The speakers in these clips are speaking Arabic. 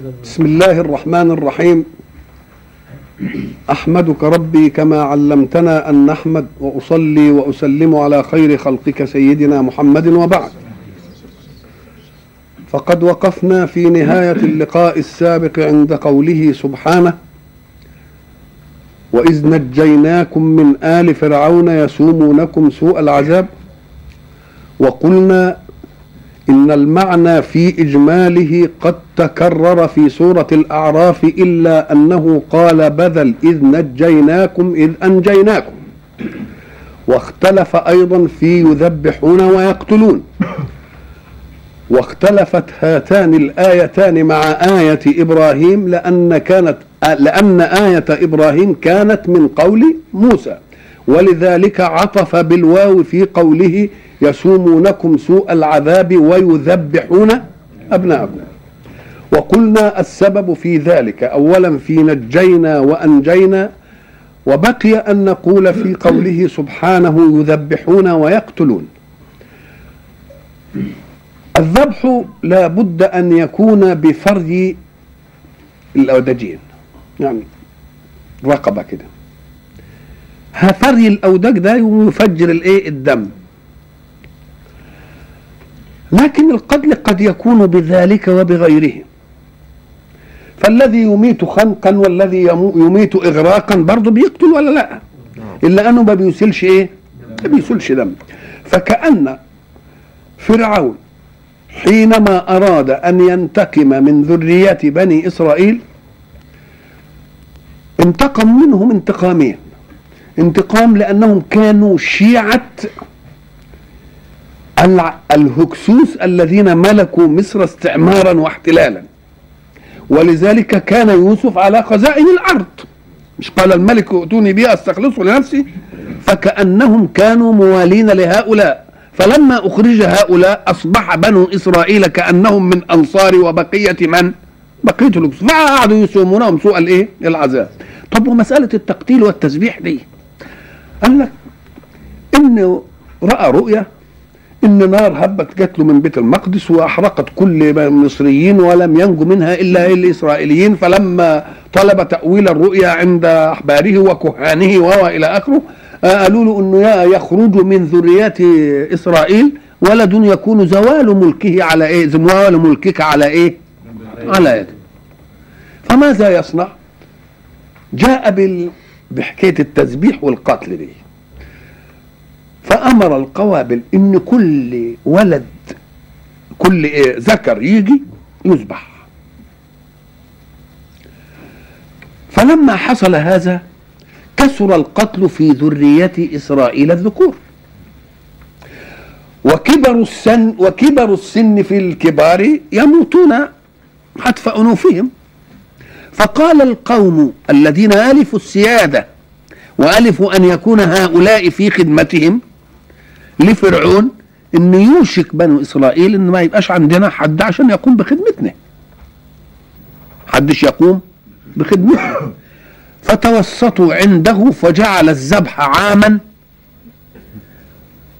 بسم الله الرحمن الرحيم. أحمدك ربي كما علمتنا أن نحمد وأصلي وأسلم على خير خلقك سيدنا محمد وبعد. فقد وقفنا في نهاية اللقاء السابق عند قوله سبحانه وإذ نجيناكم من آل فرعون يسومونكم سوء العذاب وقلنا إن المعنى في إجماله قد تكرر في سورة الأعراف إلا أنه قال بذل إذ نجيناكم إذ أنجيناكم. واختلف أيضا في يذبحون ويقتلون. واختلفت هاتان الآيتان مع آية إبراهيم لأن كانت لأن آية إبراهيم كانت من قول موسى. ولذلك عطف بالواو في قوله يسومونكم سوء العذاب ويذبحون أبناءكم. وقلنا السبب في ذلك. أولا في نجينا وأنجينا وبقي أن نقول في قوله سبحانه يذبحون ويقتلون. الذبح لا بد أن يكون بفرج الأودجين. يعني رقبة كده. فري الأودج ده يفجر الإيه؟ الدم. لكن القتل قد يكون بذلك وبغيره. فالذي يميت خنقا والذي يميت اغراقا برضه بيقتل ولا لا؟ إلا أنه ما بيسيلش إيه؟ ما بيسيلش دم. فكأن فرعون حينما أراد أن ينتقم من ذرية بني إسرائيل انتقم منهم انتقامين. انتقام لأنهم كانوا شيعة الهكسوس الذين ملكوا مصر استعمارا واحتلالا ولذلك كان يوسف على خزائن الأرض مش قال الملك ائتوني بها أستخلصه لنفسي فكأنهم كانوا موالين لهؤلاء فلما أخرج هؤلاء أصبح بنو إسرائيل كأنهم من أنصار وبقية من؟ بقية الهكسوس فقعدوا يسومونهم سوء الإيه؟ العذاب. طب ومسألة التقتيل والتسبيح دي قال لك انه رأى رؤيا إن نار هبت جات له من بيت المقدس وأحرقت كل المصريين ولم ينجو منها إلا الإسرائيليين فلما طلب تأويل الرؤيا عند أحباره وكهانه والى آخره قالوا له إنه يخرج من ذريات إسرائيل ولد يكون زوال ملكه على إيه؟ زوال ملكك على إيه؟ على يده. فماذا يصنع؟ جاء بال... بحكاية التسبيح والقتل دي. فأمر القوابل إن كل ولد كل إيه ذكر يجي يذبح فلما حصل هذا كثر القتل في ذرية إسرائيل الذكور. وكبر السن وكبر السن في الكبار يموتون حتف أنوفهم فقال القوم الذين ألفوا السيادة وألفوا أن يكون هؤلاء في خدمتهم لفرعون ان يوشك بنو إسرائيل ان ما يبقاش عندنا حد عشان يقوم بخدمتنا. حدش يقوم بخدمتنا. فتوسطوا عنده فجعل الذبح عاما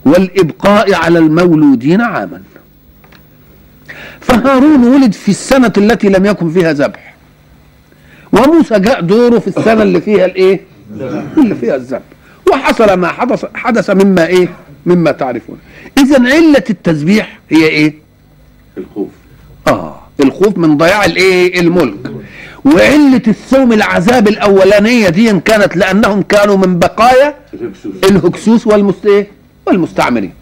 والإبقاء على المولودين عاما. فهارون ولد في السنة التي لم يكن فيها ذبح. وموسى جاء دوره في السنة اللي فيها الإيه؟ اللي فيها الذبح وحصل ما حدث حدث مما إيه؟ مما تعرفون. اذا علة التسبيح هي إيه؟ الخوف. آه الخوف من ضياع الإيه؟ الملك. وعلة السوم العذاب الأولانية دي كانت لأنهم كانوا من بقايا الهكسوس. الهكسوس والمست إيه؟ والمستعمرين.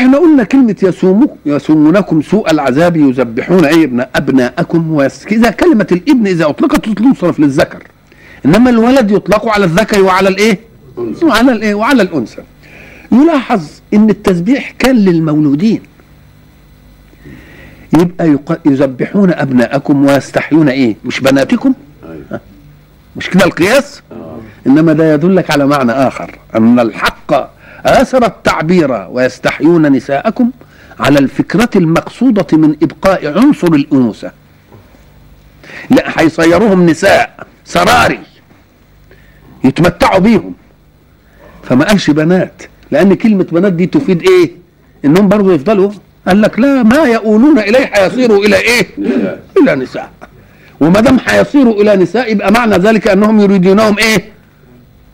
إحنا قلنا كلمة يسومك يسومونكم سوء العذاب يذبحون إيه ابن أبناءكم ويس... اذا كلمة الابن إذا أطلقت تصرف للذكر إنما الولد يطلق على الذكر وعلى الإيه؟ وعلى الإيه؟ وعلى الأنثى. يلاحظ إن التسبيح كان للمولودين. يبقى يق... يذبحون أبناءكم ويستحيون إيه؟ مش بناتكم؟ أيوة. مش كده القياس؟ آه. إنما ده يدلك على معنى آخر أن الحق آثر التعبير ويستحيون نساءكم على الفكرة المقصودة من إبقاء عنصر الأنوثة. لا هيصيروهم نساء سراري يتمتعوا بيهم. فما قالش بنات؟ لأن كلمة بنات دي تفيد إيه؟ إنهم برضو يفضلوا. قال لك لا ما يؤولون اليه حيصيروا إلى إيه؟ إلى نساء. وما دام حيصيروا إلى نساء يبقى معنى ذلك أنهم يريدونهم إيه؟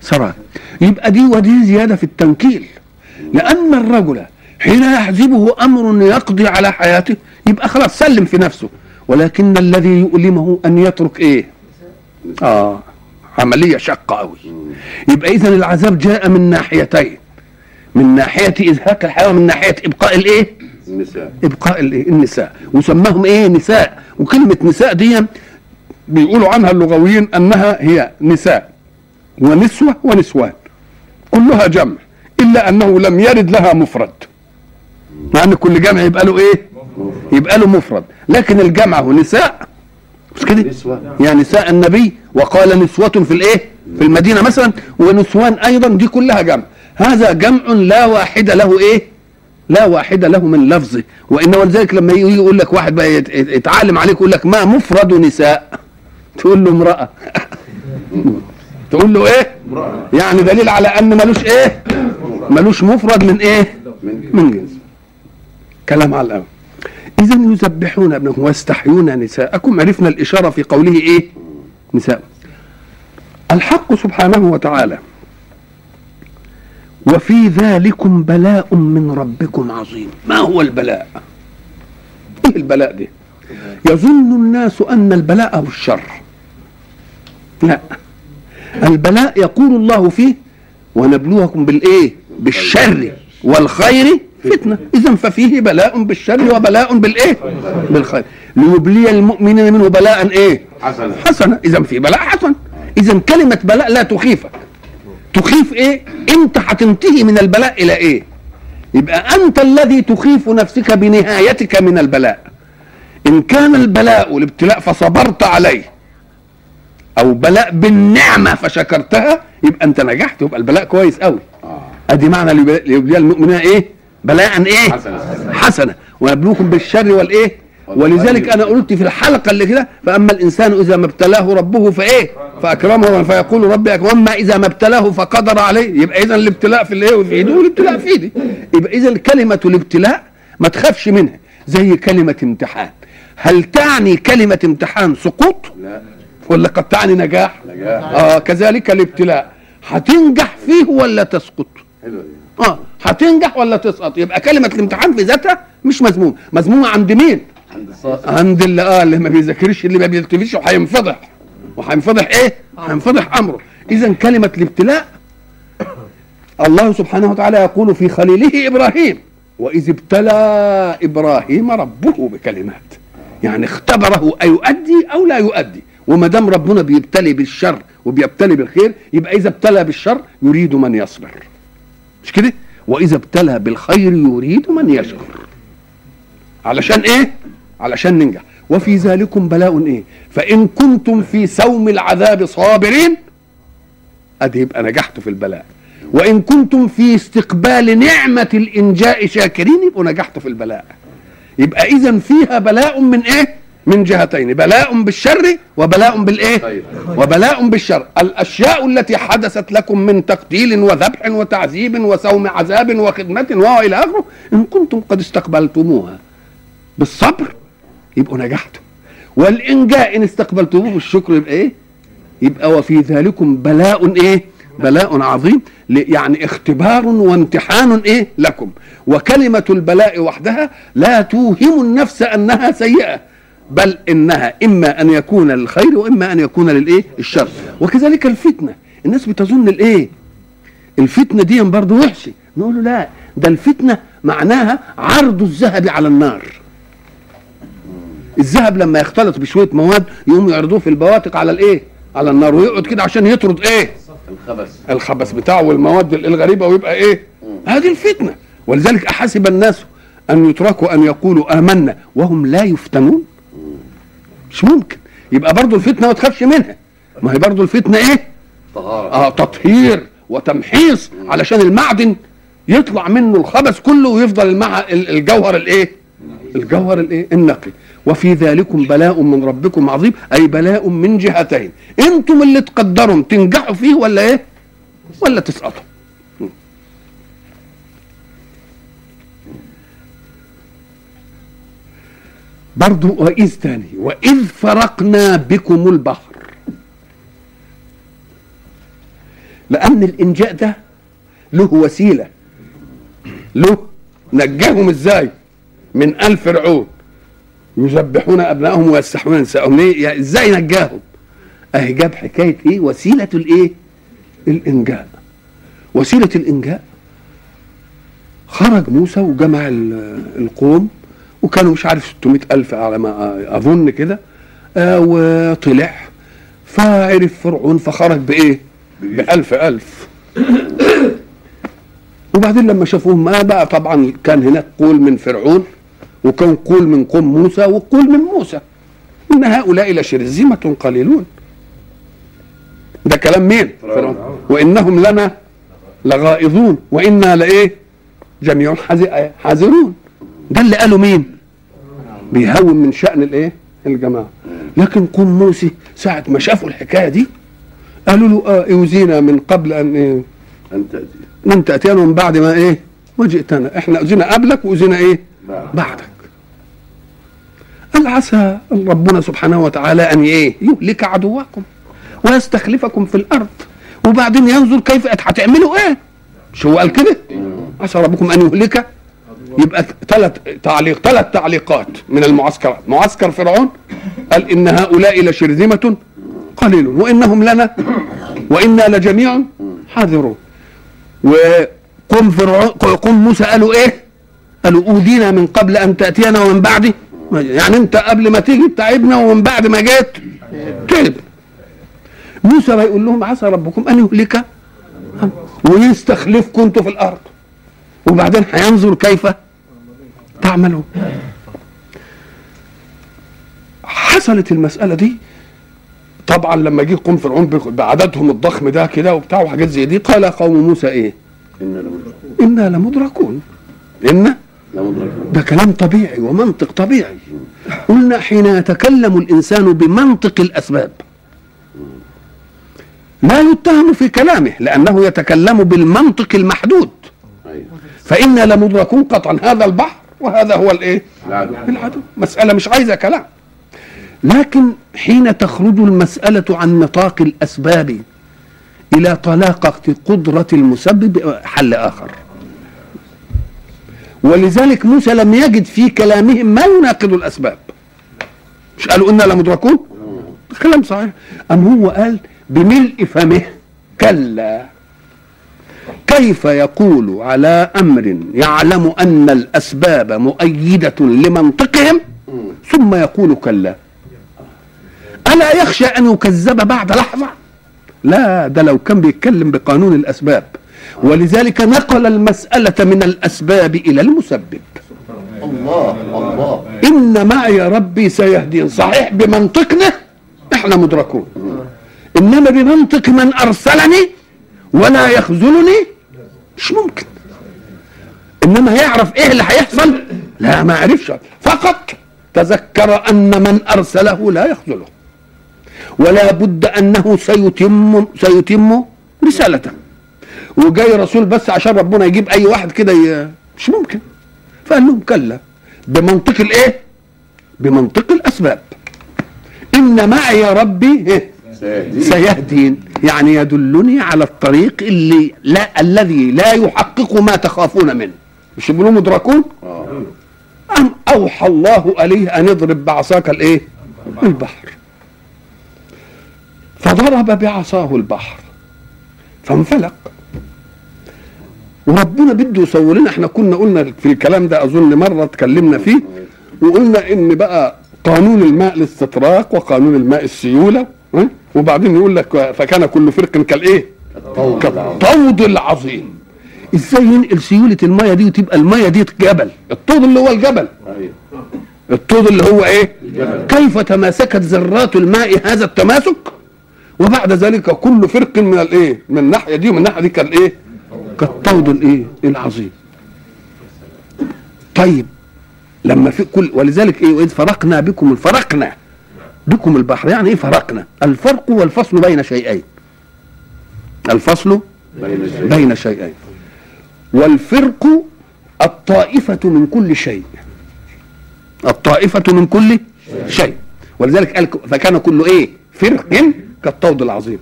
سراء يبقى دي ودي زيادة في التنكيل. لأن الرجل حين يحزبه أمر يقضي على حياته يبقى خلاص سلم في نفسه. ولكن الذي يؤلمه أن يترك إيه؟ آه عملية شاقة قوي يبقى اذا العذاب جاء من ناحيتين. من ناحية ازهاق الحياة ومن ناحية إبقاء الإيه؟ النساء. إبقاء الإيه؟ النساء. وسماهم إيه؟ نساء. وكلمة نساء دي بيقولوا عنها اللغويين أنها هي نساء. ونسوة ونسوان. كلها جمع إلا أنه لم يرد لها مفرد. مع إن كل جمع يبقى له إيه؟ يبقى له مفرد. لكن الجمع هو نساء. مش كده؟ يا نساء النبي وقال نسوة في الإيه؟ في المدينة مثلا ونسوان أيضا دي كلها جمع. هذا جمع لا واحد له إيه؟ لا واحد له من لفظه. وانما لذلك لما يجي يقول لك واحد بقى يت- يت- يتعلم عليك يقول لك ما مفرد نساء. تقول له امرأة. تقول له إيه؟ يعني دليل على أن ملوش إيه؟ ملوش مفرد من إيه؟ من جنس. كلام على الأول. إذا يذبحون ابنهم ويستحيون نساءكم. عرفنا الإشارة في قوله إيه؟ نساء. الحق سبحانه وتعالى. وفي ذلكم بلاء من ربكم عظيم. ما هو البلاء؟ إيه البلاء ده؟ يظن الناس أن البلاء هو الشر. لا. البلاء يقول الله فيه ونبلوكم بالإيه؟ بالشر والخير فتنة. اذا ففيه بلاء بالشر وبلاء بالإيه؟ بالخير. ليبلي المؤمنين منه بلاء إيه؟ حسنة حسنه اذا في بلاء حسن. اذا كلمة بلاء لا تخيفك. تخيف إيه؟ انت هتنتهي من البلاء إلى إيه؟ يبقى أنت الذي تخيف نفسك بنهايتك من البلاء. إن كان البلاء والابتلاء فصبرت عليه. أو بلاء بالنعمة فشكرتها يبقى أنت نجحت يبقى البلاء كويس قوي آه. أدي معنى ليبلي ليبلي المؤمنين إيه؟ بلاء إيه؟ حسنة. حسنة. ونبلوكم بالشر والإيه؟ ولذلك أنا قلت في الحلقة اللي كده فأما الإنسان إذا ما ابتلاه ربه فإيه؟ فأكرمه فيقول ربي واما إذا ما ابتلاه فقدر عليه يبقى اذا الابتلاء في الايه في إيده والابتلاء في ايدي يبقى اذا كلمة الابتلاء ما تخافش منها زي كلمة امتحان. هل تعني كلمة امتحان سقوط؟ لا. ولا قد تعني نجاح؟ نجاح. آه كذلك الابتلاء. هتنجح فيه ولا تسقط؟ حلوة دي. آه هتنجح ولا تسقط؟ يبقى كلمة الامتحان في ذاتها مش مذمومه مذمومة عند مين؟ عند عند اللي آه اللي ما بيذاكرش اللي ما بيلتفتش وهينفضح. وهينفضح إيه؟ هينفضح أمره. اذا كلمة الابتلاء الله سبحانه وتعالى يقول في خليله إبراهيم وإذ ابتلى إبراهيم ربه بكلمات. يعني اختبره أيؤدي أو لا يؤدي. وما دام ربنا بيبتلي بالشر وبيبتلي بالخير يبقى إذا ابتلى بالشر يريد من يصبر. مش كده؟ وإذا ابتلى بالخير يريد من يشكر. علشان إيه؟ علشان ننجح. وفي ذلكم بلاء إيه؟ فإن كنتم في سوم العذاب صابرين أدي يبقى نجحت في البلاء. وإن كنتم في استقبال نعمة الإنجاء شاكرين يبقوا نجحتوا في البلاء. يبقى إذا فيها بلاء من إيه؟ من جهتين بلاء بالشر وبلاء بالإيه؟ خير. وبلاء بالشر. الأشياء التي حدثت لكم من تقتيل وذبح وتعذيب وسوم عذاب وخدمة وإلى آخره إن كنتم قد استقبلتموها. بالصبر يبقوا نجحتوا والإنجاء إن استقبلتموه بالشكر يبقى إيه؟ يبقى وفي ذلكم بلاء إيه؟ بلاء عظيم. يعني اختبار وامتحان إيه؟ لكم. وكلمة البلاء وحدها لا توهم النفس أنها سيئة. بل إنها إما أن يكون للخير وإما أن يكون للإيه؟ الشر وكذلك الفتنة. الناس بتظن الإيه؟ الفتنة دي برضه وحشة. نقول له لا ده الفتنة معناها عرض الذهب على النار. الذهب لما يختلط بشوية مواد يقوم يعرضوه في البواتق على الإيه؟ على النار ويقعد كده عشان يطرد إيه؟ الخبث. الخبث بتاعه والمواد الغريبة ويبقى إيه؟ هذه الفتنة. ولذلك أحسب الناس أن يتركوا أن يقولوا آمنا وهم لا يفتنون. مش ممكن. يبقى برضو الفتنة ما تخافش منها. ما هي برضو الفتنة إيه؟ طهارة. آه تطهير وتمحيص علشان المعدن يطلع منه الخبث كله ويفضل. ال- الجوهر الإيه؟ الجوهر الإيه؟ النقي. وفي ذلكم بلاء من ربكم عظيم أي بلاء من جهتين. أنتم اللي تقدروا تنجحوا فيه ولا إيه؟ ولا تسقطوا. برضو وإذ تاني. وإذ فرقنا بكم البحر. لأن الإنجاء ده له وسيلة. له نجاهم إزاي؟ من آل فرعون. يذبحون أبنائهم ويستحيون نساءهم. ليه؟ يعني إزاي نجاهم؟ أهي جاب حكاية إيه؟ وسيلة الإيه؟ الإنجاء. وسيلة الإنجاء خرج موسى وجمع ال- القوم وكانوا مش عارف 600 ألف على ما أظن كده آه وطلع فعرف فرعون فخرج بإيه؟ بألف ألف وبعدين لما شافوهم ما بقى طبعا كان هناك قول من فرعون وكان قول من قوم موسى وقول من موسى إن هؤلاء لشرذمة قليلون ده كلام مين؟ فرعون وإنهم لنا لغائظون وإنا لإيه؟ جميع حذ- حذرون ده اللي قاله مين؟ بيهون من شأن الإيه؟ الجماعة لكن قوم موسى ساعة ما شافوا الحكاية دي قالوا له آه اوزينا من قبل أن إيه؟ أن تأتي من تأتينا من بعد ما إيه؟ ما جئتنا إحنا أوزينا قبلك وأوزينا إيه؟ بعد. بعدك قال عسى ربنا سبحانه وتعالى أن إيه؟ يهلك عدوكم ويستخلفكم في الأرض وبعدين ينظر كيف هتعملوا إيه؟ مش هو قال كده؟ عسى ربكم أن يهلك يبقى ثلاث تعليق ثلاث تعليقات من المعسكرات. معسكر فرعون قال إن هؤلاء لشرذمة قليل وإنهم لنا وإنا لجميع حاذرون. وقوم فرعون قوم موسى قالوا إيه؟ قالوا أوذينا من قبل أن تأتينا ومن بعد. يعني أنت قبل ما تيجي تعبنا ومن بعد ما جيت تعب موسى بيقول لهم عسى ربكم أن يهلك ويستخلفكم أنتوا في الأرض. وبعدين هينظر كيف تعملون حصلت المسألة دي. طبعا لما جه قوم فرعون بعددهم الضخم ده كده وبتاع وحاجات زي دي قال قوم موسى إيه؟ إنا لمدركون. إنا لمدركون. إن؟ لمدركون. ده كلام طبيعي ومنطق طبيعي. قلنا حين يتكلم الإنسان بمنطق الأسباب. لا يتهم في كلامه لأنه يتكلم بالمنطق المحدود. أيوة. فإنا لمدركون قطعا. هذا البحر وهذا هو الايه؟ العدو. العدو. مسألة مش عايزة كلام. لكن حين تخرج المسألة عن نطاق الأسباب إلى طلاقة قدرة المسبب حل آخر. ولذلك موسى لم يجد في كلامهم ما يناقض الأسباب. مش قالوا إنا لمدركون؟ كلام صحيح. أم هو قال بملء فمه؟ كلا. كيف يقول على أمر يعلم أن الأسباب مؤيدة لمنطقهم؟ ثم يقول كلا. ألا يخشى أن يكذب بعد لحظة؟ لا ده لو كان بيتكلم بقانون الأسباب. ولذلك نقل المسألة من الأسباب إلى المسبب. الله الله. إن معي ربي سيهدين صحيح بمنطقنا إحنا مدركون. إنما بمنطق من أرسلني ولا يخذلني مش ممكن. إنما يعرف إيه اللي هيحصل؟ لا ما عرفش. فقط تذكر أن من أرسله لا يخذله. ولا بد أنه سيتم سيتم رسالته. وجاي رسول بس عشان ربنا يجيب أي واحد كده ي- مش ممكن. فقال لهم كلا. بمنطق الإيه؟ بمنطق الأسباب. إن معي ربي إيه؟ سيهدي سيهدين. يعني يدلني على الطريق اللي لا الذي لا يحقق ما تخافون منه. مش يقولوا مدركون؟ آه. أم أوحى الله عليه أن اضرب بعصاك الإيه؟ البحر. فضرب بعصاه البحر. فانفلق. وربنا بده يصور لنا. إحنا كنا قلنا في الكلام ده أظن مرة اتكلمنا فيه. وقلنا إن بقى قانون الماء الاستطراق وقانون الماء السيولة؟ وبعدين يقول لك فكان كل فرق كالإيه؟ كالطود العظيم. إزاي ينقل سيولة المية دي وتبقى المية دي جبل؟ الطود اللي هو الجبل. أيوة. الطود اللي هو إيه؟ الجبل. كيف تماسكت ذرات الماء هذا التماسك؟ وبعد ذلك كل فرق من الإيه؟ من الناحية دي ومن الناحية دي كالإيه؟ كالطود الإيه؟ العظيم. طيب لما في كل ولذلك إيه؟ وإذ فرقنا بكم فرقنا بكم البحر يعني إيه فرقنا؟ الفرق والفصل بين شيئين. الفصل بين شيئين. والفرق الطائفة من كل شيء. الطائفة من كل شيء. ولذلك قال فكان كل إيه؟ فرق كالطود العظيم.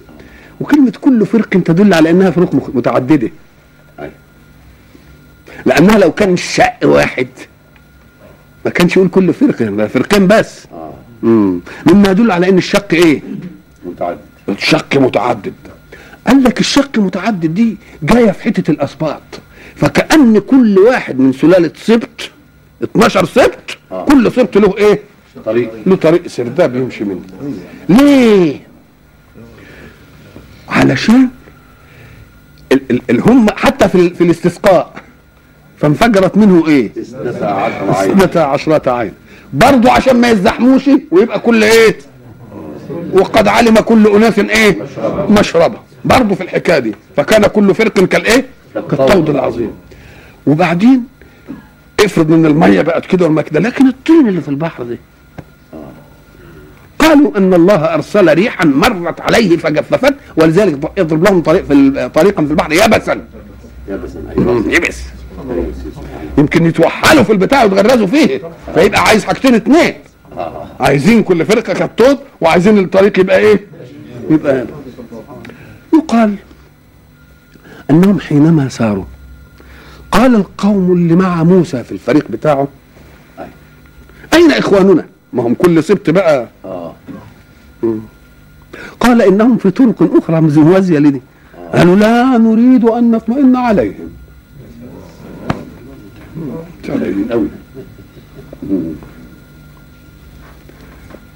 وكلمة كل فرق تدل على إنها فروق متعددة. لأنها لو كان شق واحد ما كانش يقول كل فرق ده فرقين بس. مم. مما يدل على إن الشق إيه متعدد الشق متعدد قال لك الشق متعدد دي جاية في حتة الأسباط فكأن كل واحد من سلالة سبط 12 سبط آه. كل سبط له إيه؟ طريق له طريق سرداب يمشي منه ليه؟ علشان ال ال ال هم حتى في, ال- في الاستسقاء فانفجرت منه إيه؟ اثنتا عشرة عين برضو عشان ما يزحموش ويبقى كل إيه؟ وقد علم كل اناس إيه؟ مشربة. برضو في الحكاية دي. فكان كل فرق كالايه؟ كالطود العظيم. وبعدين افرض إن المية بقت كده والماء كده لكن الطين اللي في البحر ده قالوا إن الله أرسل ريحا مرت عليه فجففت ولذلك يضرب لهم طريق في طريقا في البحر. يبسا يبسا يبس أيوة. يمكن يتوحلوا في البتاع ويتغرزوا فيه فيبقى عايز حاجتين اتنين. عايزين كل فرقة كالطود وعايزين الطريق يبقى إيه؟ يبقى هنا يقال انهم حينما ساروا قال القوم اللي مع موسى في الفريق بتاعه. أين إخواننا؟ ما هم كل سبت بقى. قال إنهم في طرق أخرى موازية لدي. قالوا لا نريد أن نطمئن عليهم. قوي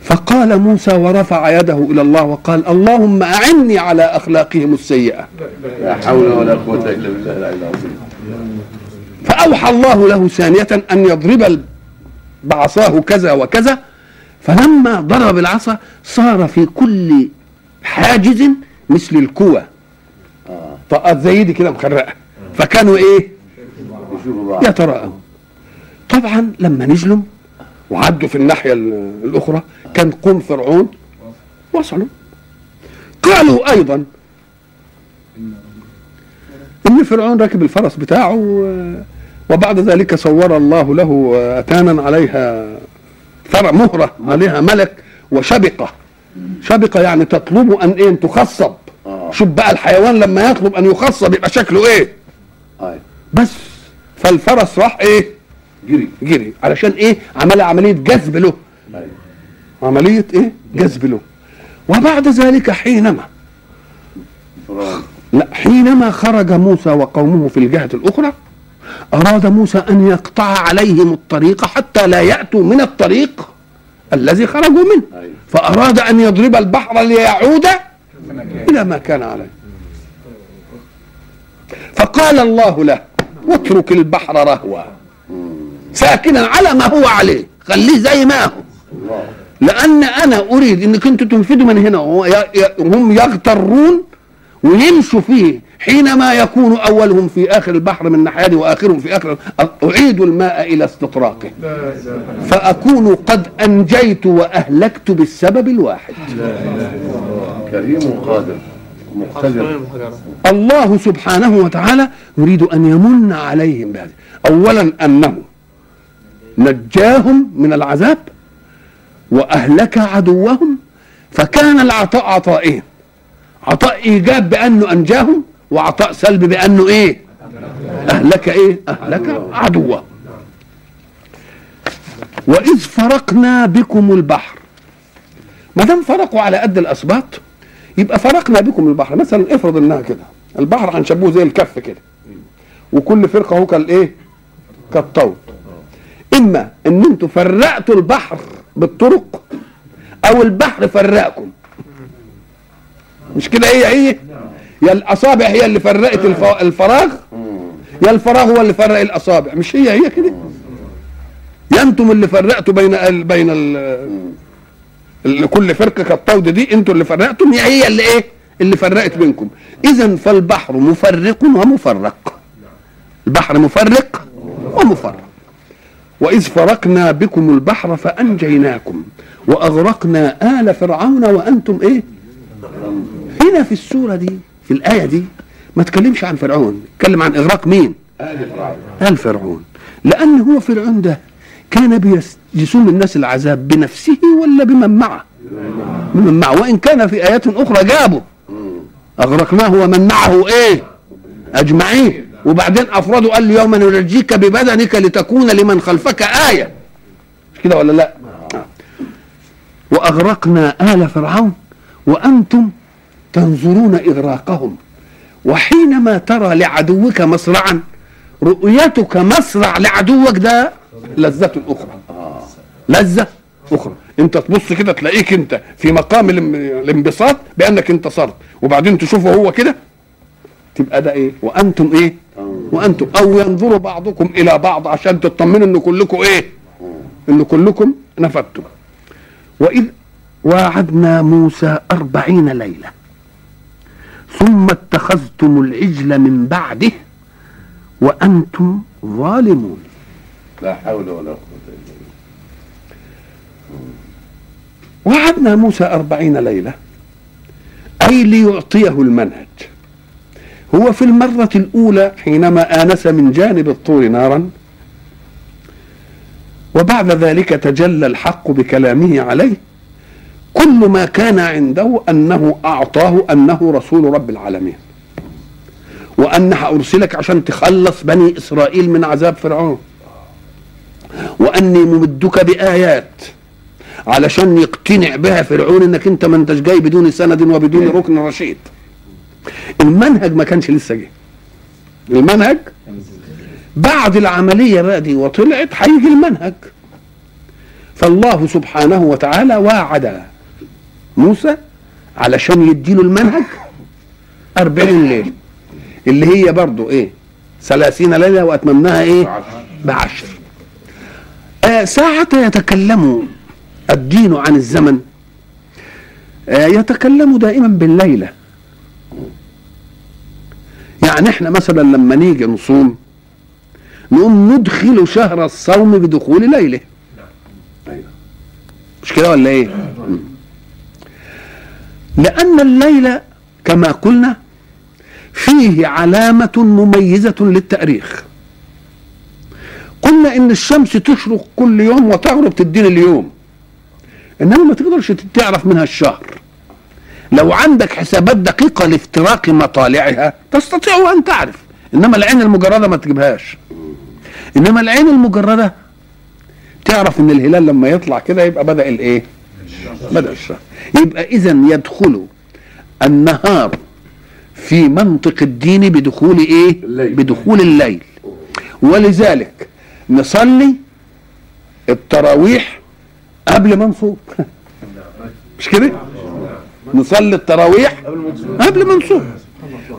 فقال موسى ورفع يده إلى الله وقال اللهم أعني على أخلاقهم السيئة. لا حول ولا قوة إلا بالله العلي العظيم. فأوحى الله له ثانية أن يضرب بعصاه كذا وكذا فلما ضرب العصا صار في كل حاجز مثل الكوى آه. طاقات زي دي كده مخرقة. فكانوا إيه؟ يتراءوا طبعا لما نزلوا وعدوا في الناحية ال- الأخرى كان قوم فرعون وصلوا. قالوا أيضا إن فرعون راكب الفرس بتاعه و- وبعد ذلك صور الله له أتانا عليها ثرى مهرة عليها ملك وشبقة. شبقة يعني تطلب أن إيه أن تخصب. آه. شوف بقى الحيوان لما يطلب أن يخصب يبقى شكله إيه؟ أيوه. بس. فالفرس راح إيه؟ جري. جري. علشان إيه؟ عمل عملية جذب له. عملية إيه؟ جذب له. وبعد ذلك حينما لا حينما خرج موسى وقومه في الجهة الأخرى أراد موسى أن يقطع عليهم الطريق حتى لا يأتوا من الطريق الذي خرجوا منه. فأراد أن يضرب البحر ليعود إلى ما كان عليه. فقال الله له اترك البحر رهوا ساكنا على ما هو عليه. خليه زي ما هو. لأن أنا أريد إنك أنتوا تنفذوا من هنا. وهم يغترون ويمشوا فيه حينما يكون أولهم في آخر البحر من ناحية وآخرهم في آخر أعيد الماء إلى استطراقه. فأكون قد أنجيت وأهلكت بالسبب الواحد. كريم قادر مقتدر. الله سبحانه وتعالى يريد أن يمن عليهم بهذا اولا أنه نجاهم من العذاب وأهلك عدوهم فكان العطاء عطائين عطاء ايجاب بأنه أنجاهم وعطاء سلب بأنه إيه؟ أهلك إيه؟ أهلك عدوهم وإذ فرقنا بكم البحر. ما دام فرقوا على قد الأسباط يبقى فرقنا بكم البحر. مثلا افرض إنها كده. البحر هنشبهه زي الكف كده. وكل فرقة هو كالايه كالطول إما إن أنتوا فرقتوا البحر بالطرق أو البحر فرقكم. مش كده هي هي يا الأصابع هي اللي فرقت الف- الفراغ يا الفراغ هو اللي فرق الأصابع. مش هي هي كده. يا أنتم اللي فرقتوا بين ال بين ال اللي كل فرقة كالطود دي أنتوا اللي فرقتم هي هي اللي إيه؟ اللي فرقت بينكم. اذا فالبحر مفرق ومفرق. البحر مفرق ومفرق. وإذ فرقنا بكم البحر فأنجيناكم وأغرقنا آل فرعون وأنتم إيه؟ هنا في السورة دي في الآية دي ما تكلمش عن فرعون اتكلم عن إغراق مين؟ آل فرعون. آل فرعون. لأن هو فرعون ده كان بيس- يسوم الناس العذاب بنفسه ولا بمن معه؟ بمن معه. وإن كان في ايات أخرى جابه. أغرقناه ومن معه إيه؟ أجمعين. وبعدين افرادوا قال يوم ننجيك ببدنك لتكون لمن خلفك آية. مش كده ولا لا. وأغرقنا آل فرعون وأنتم تنظرون إغراقهم. وحينما ترى لعدوك مصرعا رؤيتك مصرع لعدوك ده لذة أخرى. لذة أخرى. أنت تبص كده تلاقيك أنت في مقام الانبساط بأنك انتصرت وبعدين تشوفه هو كده تبقى ده إيه؟ وأنتم إيه؟ وأنتم. أو ينظر بعضكم إلى بعض عشان تطمنوا إن كلكم إيه؟ إن كلكم نفدتم. وإذ وعدنا موسى أربعين ليلة ثم اتخذتم العجل من بعده وأنتم ظالمون. لا حول ولا قوة إلا بالله وعدنا موسى أربعين ليلة أي ليعطيه المنهج. هو في المرة الأولى حينما آنس من جانب الطور نارا وبعد ذلك تجلى الحق بكلامه عليه. كل ما كان عنده أنه أعطاه أنه رسول رب العالمين. وأن أرسلك عشان تخلص بني إسرائيل من عذاب فرعون. وأني ممدك بآيات. علشان يقتنع بها فرعون انك انت ما انتش جاي بدون سند وبدون ركن رشيد. المنهج ما كانش لسه جه. المنهج؟ بعد العملية بقى دي وطلعت هيجي المنهج. فالله سبحانه وتعالى واعد موسى علشان يديله المنهج أربعين ليلة. اللي هي برضو إيه ثلاثين ليلة وأتممناها إيه؟ بعشر. آه ساعة يتكلم الدين عن الزمن آه يتكلم دائما بالليلة يعني إحنا مثلا لما نيجي نصوم نقوم ندخل شهر الصوم بدخول ليلة. مش كده ولا إيه. لأن الليل كما قلنا فيه علامة مميزة للتأريخ قلنا إن الشمس تشرق كل يوم وتغرب تدينا اليوم إنما ما تقدرش تعرف منها الشهر. لو عندك حسابات دقيقة لافتراق مطالعها تستطيع أن تعرف. إنما العين المجردة ما تجيبهاش. إنما العين المجردة تعرف إن الهلال لما يطلع كده يبقى بدأ الإيه؟ بدأ الشهر. يبقى اذا يدخل النهار في منطق الدين بدخول إيه؟ الليل. بدخول الليل. ولذلك نصلي التراويح قبل ما نصوم مش كده؟ نصلي التراويح قبل ما نصوم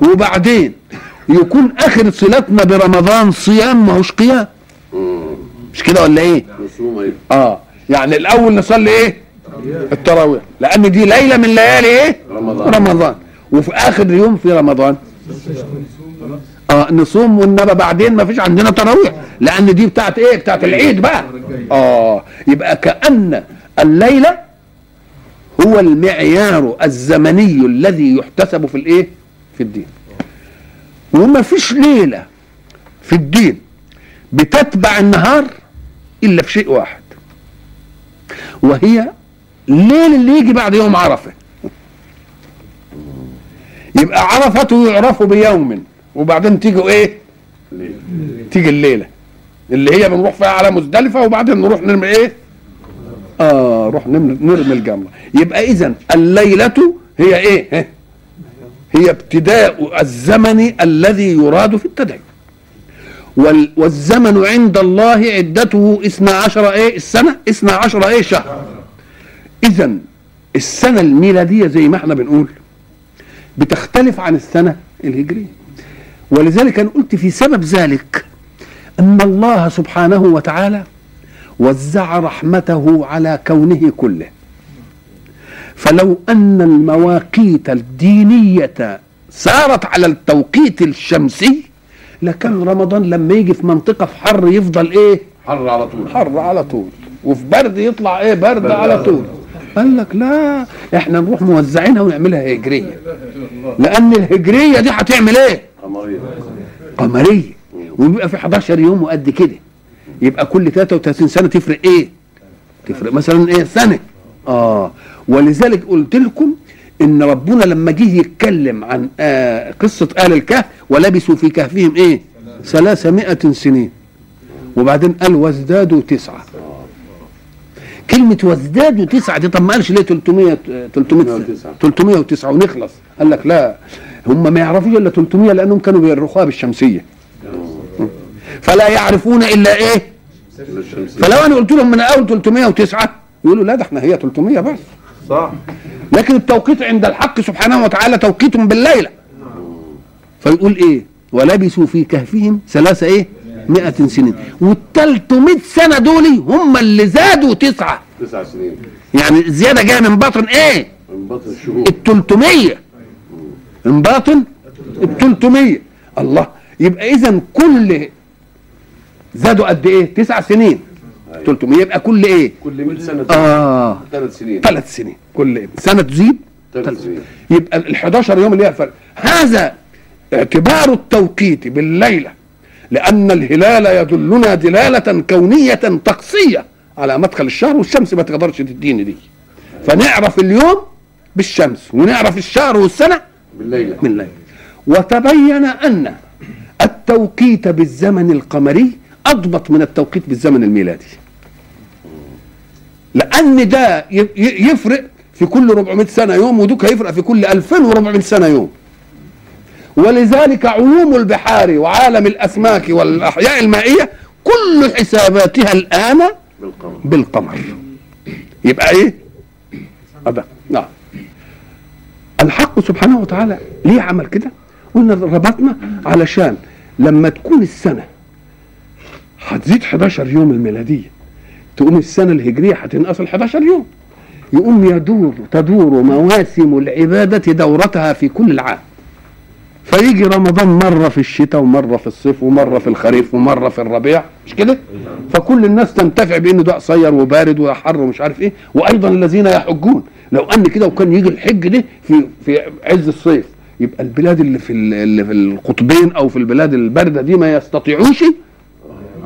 وبعدين يكون آخر صلاتنا برمضان صيام ما هوش قيام. مش كده ولا إيه؟ أيوة. آه يعني الأول نصلي إيه؟ التراويح. لأن دي ليلة من ليالي إيه؟ رمضان. رمضان. وفي آخر يوم في رمضان. آه نصوم والنبى بعدين ما فيش عندنا تراويح. لأن دي بتاعت إيه؟ بتاعت العيد بقى. آه يبقى كأن الليلة هو المعيار الزمني الذي يحتسب في الإيه؟ في الدين. وما فيش ليلة في الدين بتتبع النهار إلا في شيء واحد وهي الليل اللي يجي بعد يوم عرفة. يبقى عرفته يعرف بيوم وبعدين تيجي إيه؟ تيجي الليلة. اللي هي بنروح فيها على مزدلفة وبعدين نروح نرمي إيه؟ آه نروح نرمي الجمره يبقى اذا الليلة هي إيه؟ هي ابتداء الزمن الذي يراد في وال والزمن عند الله عدته اثنا عشر إيه؟ السنة؟ اثنا عشر إيه؟ شهر. اذا السنة الميلادية زي ما إحنا بنقول بتختلف عن السنة الهجرية. ولذلك أنا قلت في سبب ذلك أن الله سبحانه وتعالى وزع رحمته على كونه كله. فلو أن المواقيت الدينية سارت على التوقيت الشمسي لكان رمضان لما يجي في منطقة في حر يفضل إيه؟ حر على طول. حر على طول. وفي برد يطلع إيه؟ برد, برد على طول. قال لك لا إحنا نروح موزعينها ونعملها هجرية. لأن الهجرية دي هتعمل إيه؟ قمرية. قمرية. وبيبقى في 11 يوم وقد كده. يبقى كل 33 سنة تفرق إيه؟ تفرق مثلا إيه؟ سنة. آه. ولذلك قلت لكم إن ربنا لما جه يتكلم عن آه قصة أهل الكهف ولبثوا في كهفهم إيه؟ ثلاثمائة سنين. وبعدين قال وازدادوا تسعة. كلمة وازدادوا تسعة دي طب ما قالش ليه 300 300 309. 309 ونخلص. قال لك لا هم ما يعرفوش إلا 300 لأنهم كانوا بيرخوها بالشمسية. فلا يعرفون إلا إيه؟ فلو أنا قلت لهم من اول 309 يقولوا لا ده إحنا هي 300 بس. صح. لكن التوقيت عند الحق سبحانه وتعالى توقيت بالليلة. فيقول إيه؟ ولبثوا في كهفهم ثلاثة إيه؟ مئة سنين. والتلتمائة سنة دول هم اللي زادوا تسعة. تسع سنين. يعني الزيادة جاية من باطن إيه؟ من بطن الشهور التلتمية. من باطن التلتمية. الله. يبقى اذا كل زادوا قد إيه؟ تسع سنين. أيوة. 300 يبقى كل إيه؟ كل 100 سنة آه. ثلاث سنين. ثلاث سنين. كل إيه؟ سنة تزيد؟ ثلاث سنين. يبقى ال 11 يوم اللي هي الفرق. هذا اعتبار التوقيت بالليلة لأن الهلال يدلنا دلالة كونية طقسية على مدخل الشهر والشمس ما تقدرش تديني دي. فنعرف اليوم بالشمس ونعرف الشهر والسنة بالليلة. بالليل وتبين أن التوقيت بالزمن القمري أضبط من التوقيت بالزمن الميلادي. لأن ده يفرق في كل 400 سنة يوم ودوك هيفرق في كل 2400 سنة يوم. ولذلك علوم البحار وعالم الأسماك والأحياء المائية كل حساباتها الآن بالقمر. يبقى إيه؟ هذا نعم. الحق سبحانه وتعالى ليه عمل كده؟ قلنا ربطنا علشان لما تكون السنة هتزيد 11 يوم الميلادية. تقوم السنة الهجرية هتنقص ال 11 يوم. يقوم يدور تدور مواسم العبادة دورتها في كل العام فيجي رمضان مرة في الشتاء ومرة في الصيف ومرة في الخريف ومرة في الربيع. مش كده؟ فكل الناس تنتفع بإنه ده قصير وبارد وحر ومش عارف إيه. وأيضا الذين يحجون. لو أن كده وكان يجي الحج ده في في عز الصيف. يبقى البلاد اللي في ال- اللي في القطبين أو في البلاد الباردة دي ما يستطيعوش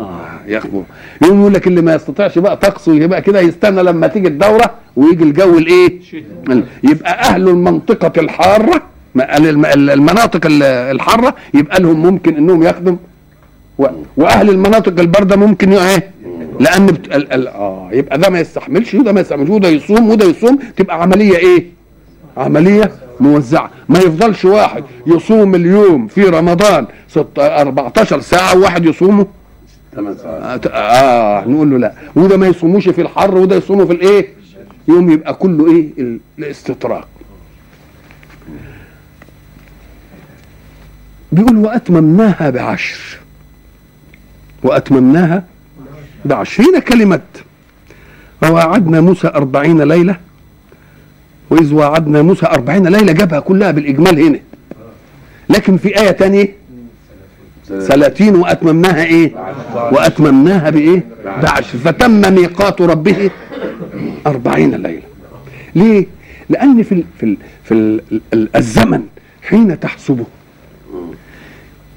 آه ياخدوا يقوم يقول لك اللي ما يستطيعش بقى طقسه يبقى كده يستنى لما تيجي الدورة ويجي الجو الإيه؟ يبقى أهل المنطقة الحارة المناطق ال- الحارة يبقى لهم ممكن إنهم يخدم وأهل المناطق الباردة ممكن إيه؟ لأن بت... ال... ال... آه يبقى ده ما يستحملش وده ما يستحملش وده يصوم وده يصوم تبقى عملية إيه؟ عملية موزعة. ما يفضلش واحد يصوم اليوم في رمضان ست... 14 ساعة وواحد يصومه. ساعات آه, آه نقول له لا. وده ما يصوموش في الحر وده يصومه في الإيه؟ يوم يبقى كله إيه؟ ال- الاستطراق. بيقول وأتممناها بعشر. وأتممناها بعشر. هنا كلمة. ووعدنا موسى أربعين ليلة. وإذ وعدنا موسى أربعين ليلة جابها كلها بالإجمال هنا. لكن في آية تانية ثلاثين وأتممناها إيه؟ وأتممناها بإيه؟ بعشر. فتم ميقات ربه أربعين ليلة. ليه؟ لأن في ال في ال في ال ال الزمن حين تحسبه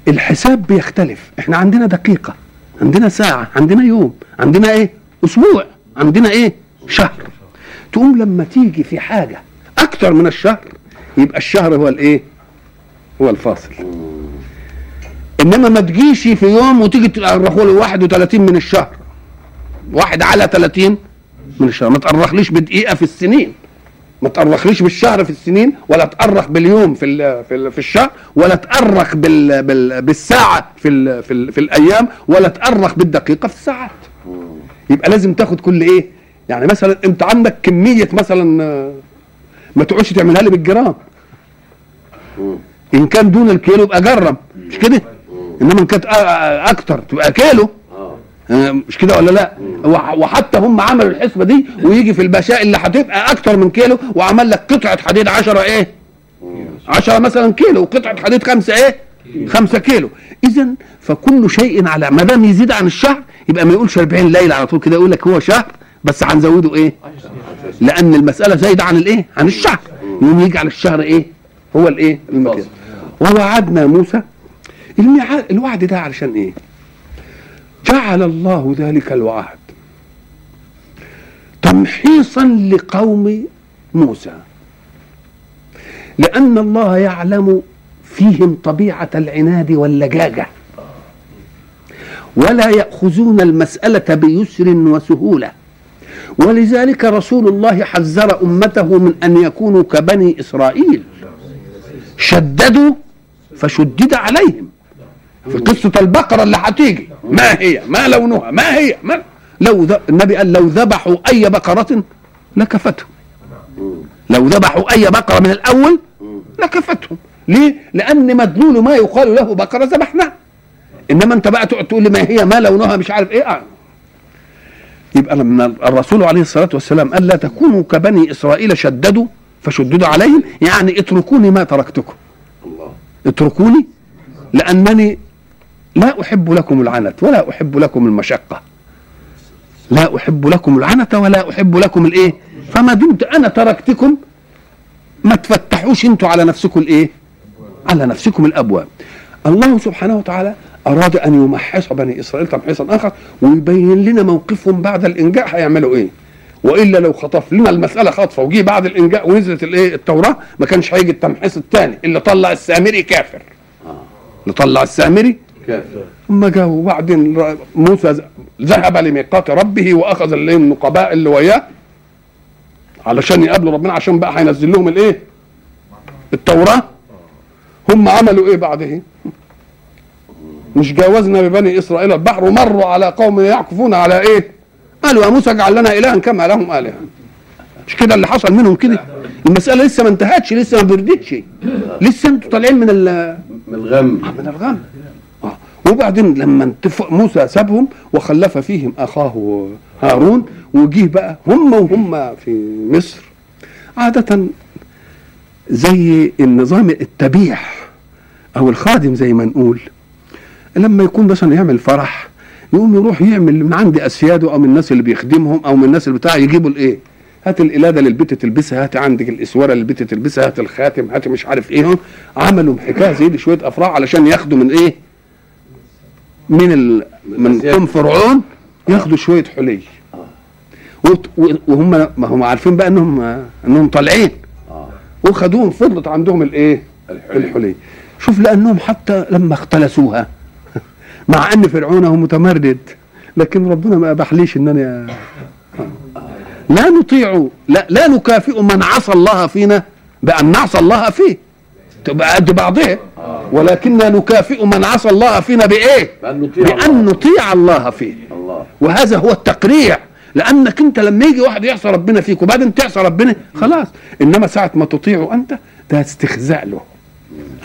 الحساب بيختلف. إحنا عندنا دقيقة عندنا ساعة عندنا يوم عندنا إيه؟ أسبوع عندنا إيه؟ شهر. تقوم لما تيجي في حاجة أكتر من الشهر يبقى الشهر هو الإيه؟ هو الفاصل. إنما ما تجيش في يوم وتيجي تأرخوا له 31 من الشهر. واحد على 30 من الشهر. ما تأرخليش بدقيقة في السنين. ما تأرخليش بالشهر في السنين ولا تأرخ باليوم في ال في, ال في الشهر ولا تأرخ بال بال بالساعة في ال في, ال في الأيام ولا تأرخ بالدقيقة في الساعات. يبقى لازم تاخد كل إيه؟ يعني مثلا أنت عندك كمية مثلا ما تقعدش تعملها لي بالجرام. إن كان دون الكيلو يبقى جرم مش كده؟ إنما إن كانت آه، آه، أكتر تبقى كيلو آه. آه، مش كده ولا لا؟ وح- وحتى هم عملوا الحسبة دي ويجي في البشاء اللي هتبقى أكتر من كيلو وعمل لك قطعة حديد 10 إيه؟ 10 مثلا كيلو وقطعة حديد 5 إيه؟ 5 كيلو. اذا فكل شيء على ما دام يزيد عن الشهر يبقى ما يقولش 40 ليلة على طول كده يقول لك هو شهر بس هنزوده إيه؟ لأن المسألة زايدة عن الإيه؟ عن الشهر. يقوم يجي على الشهر إيه؟ هو الإيه؟ المقياس ووعدنا موسى الميعاد الوعد ده علشان إيه؟ جعل الله ذلك الوعد. تمحيصا لقوم موسى. لأن الله يعلم فيهم طبيعة العناد واللجاجة. ولا يأخذون المسألة بيسر وسهولة. ولذلك رسول الله حذر أمته من أن يكونوا كبني إسرائيل. شددوا فشدد عليهم. في قصة البقرة اللي هتيجي ما هي؟ ما لونها؟ ما هي؟ ما؟ لو ذ... النبي قال لو ذبحوا أي بقرة لكفتهم لو ذبحوا أي بقرة من الأول لكفتهم ليه؟ لأن مدلول ما يقال له بقرة ذبحناها. إنما أنت بقى تقعد تقول لي ما هي؟ ما لونها؟ مش عارف إيه. آه. يبقى لما الرسول عليه الصلاة والسلام قال لا تكونوا كبني إسرائيل شددوا فشددوا عليهم يعني اتركوني ما تركتكم. اتركوني؟ لأنني لا أحب لكم العنت ولا أحب لكم المشقة. لا أحب لكم العنت ولا أحب لكم الإيه؟ فما دمت أنا تركتكم. ما تفتحوش أنتوا على نفسكم الإيه؟ على نفسكم الأبواب. الله سبحانه وتعالى أراد أن يمحص بني إسرائيل تمحيصا آخر ويبين لنا موقفهم بعد الإنجاء هيعملوا إيه. وإلا لو خطف لنا المسألة خطفة وجي بعد الإنجاء ونزلت الإيه؟ التوراة ما كانش هيجي التمحيص الثاني اللي طلع السامري كافر. اللي طلع السامري ثم جاء وبعدين موسى ذهب لميقات ربه وأخذ النقباء اللي وياه علشان يقابلوا ربنا عشان بقى هينزل لهم الإيه؟ التوراة. هم عملوا إيه بعده؟ مش جاوزنا ببني إسرائيل البحر ومروا على قوم يعكفون على إيه؟ قالوا يا موسى اجعل لنا إلها كما لهم آلهة. مش كده اللي حصل منهم كده؟ المسألة لسه ما انتهتش لسه ما بردتش. لسه أنتوا طالعين من ال من الغم. من الغم. وبعدين لما انتف- موسى سابهم وخلف فيهم أخاه هارون وجيه بقى هم وهم في مصر. عادة زي النظام التبيح أو الخادم زي ما نقول. لما يكون مثلا يعمل فرح يقوم يروح يعمل من عند اسياده أو من الناس اللي بيخدمهم أو من الناس اللي بتاع يجيبوا الإيه؟ هات القلاده اللي البت تلبسها هات عندك الإسورة اللي البت تلبسها هات الخاتم هات مش عارف إيه. عملوا حكايه زي دي شوية أفراح علشان ياخدوا من إيه؟ من ال... من. ام فرعون ياخدوا شوية حلي وهم ما هم عارفين بقى انهم إنهم طالعين. آه. وخدوهم فضلت عندهم الايه الحلي. الحلي شوف لأنهم حتى لما اختلسوها مع إن فرعون هو متمرد لكن ربنا ما أباحليش إن أنا لا نطيع لا لا نكافئ من عصى الله فينا بأن نعصى الله فيه. تبقى قد بعضها. ولكننا نكافئ من عصى الله فينا بإيه؟ بأن الله. نطيع الله فيه. الله. وهذا هو التقريع. لأنك أنت لما يجي واحد يعصى ربنا فيك وبعدين تعصى ربنا خلاص. إنما ساعة ما تطيعه أنت ده استخزاء له.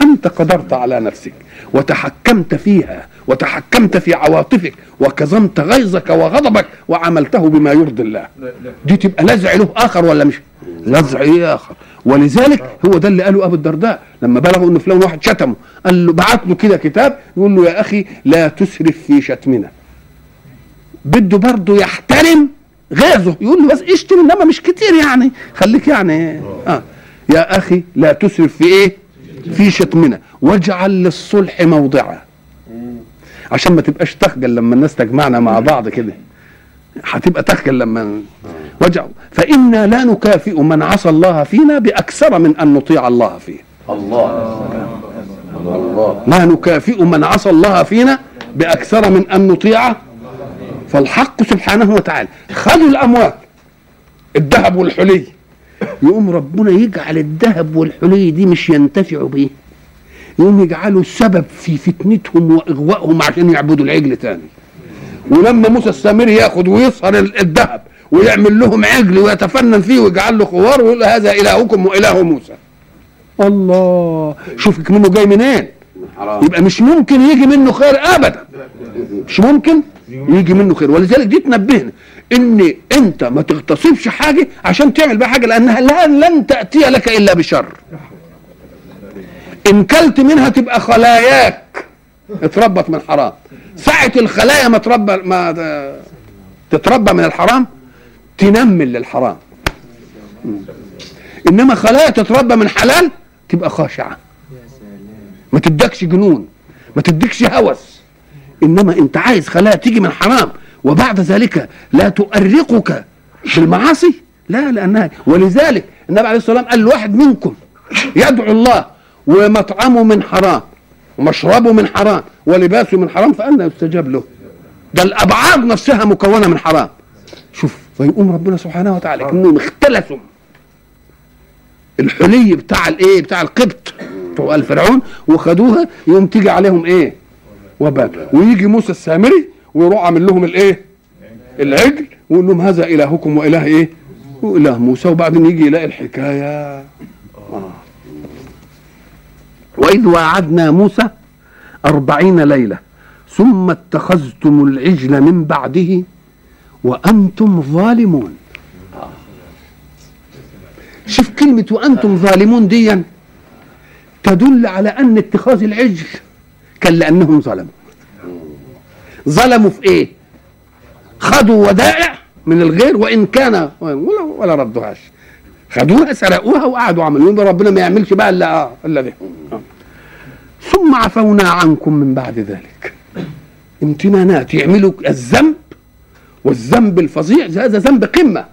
أنت قدرت على نفسك وتحكمت فيها وتحكمت في عواطفك وكظمت غيظك وغضبك وعملته بما يرضي الله. دي تبقى لزع له آخر ولا مش؟ لزع إيه آخر؟ ولذلك هو ده اللي قاله أبو الدرداء لما بلغوا ان فلان واحد شتمه. قال له بعت له كده كتاب يقول له يا أخي لا تسرف في شتمنا. بده برضه يحترم غيظه. يقول له بس اشتم إنما مش كتير يعني. خليك يعني آه. يا أخي لا تسرف في إيه؟ في شتمنا. واجعل للصلح موضعا. عشان ما تبقاش تخجل لما الناس تجمعنا مع بعض كده. هتبقى تخجل لما واجعل فإنا لا نكافئ من عصى الله فينا بأكثر من أن نطيع الله فيه. الله. الله. لا نكافئ من عصى الله فينا بأكثر من أن نطيعه. فالحق سبحانه وتعالى. خذوا الأموال. الذهب والحلي. يقوم ربنا يجعل الذهب والحلي دي مش ينتفعوا بيه. يقوم يجعلوا سبب في فتنتهم وإغوائهم عشان يعبدوا العجل تاني. ولما موسى السامري ياخد ويصهر ال- الذهب ويعمل لهم عجل ويتفنن فيه ويجعل له خوار ويقول هذا إلهكم وإله موسى. الله. شوف منه جاي منين؟ يبقى مش ممكن يجي منه خير ابدا. مش ممكن يجي منه خير. ولذلك دي تنبهنا إن أنت ما تغتصبش حاجة عشان تعمل بها حاجة لأنها لا لن تأتي لك إلا بشر. إن كلت منها تبقى خلاياك. اتربت من حرام ساعة الخلايا ما تربى ما تتربى من الحرام؟ تنمل للحرام. إنما خلايا تتربى من حلال تبقى خاشعة. ما تدكش جنون ما تديكش هوس. إنما أنت عايز خلايا تيجي من حرام وبعد ذلك لا تؤرقك بالمعاصي؟ لا لانها ولذلك النبي عليه الصلاة والسلام قال لواحد منكم يدعو الله ومطعمه من حرام ومشربه من حرام ولباسه من حرام فأنا يستجاب له. ده الأبعاد نفسها مكونة من حرام. شوف فيقوم ربنا سبحانه وتعالى. كانهم اختلسوا. الحلي بتاع الايه بتاع القبط. بتوع الفرعون وخدوها. يقوم تيجي عليهم إيه؟ وبال ويجي موسى السامري. ويروح عامل لهم الايه العجل. ويقول لهم هذا إلهكم وإله إيه؟ وإله موسى. وبعدين يجي يلاقي الحكاية. آه. وإذ وعدنا موسى أربعين ليلة. ثم اتخذتم العجل من بعده وأنتم ظالمون. شوف كلمة وأنتم ظالمون ديا تدل على أن اتخاذ العجل كان لأنهم ظلموا. ظلموا في إيه؟ خدوا ودائع من الغير وإن كان ولا, ولا ردوهاش. خدوها سرقوها وقعدوا عملوا. ربنا ما يعملش بقى ده آه. ثم عفونا عنكم من بعد ذلك. امتنانات يعملوا الذنب والذنب الفظيع هذا ذنب قمة.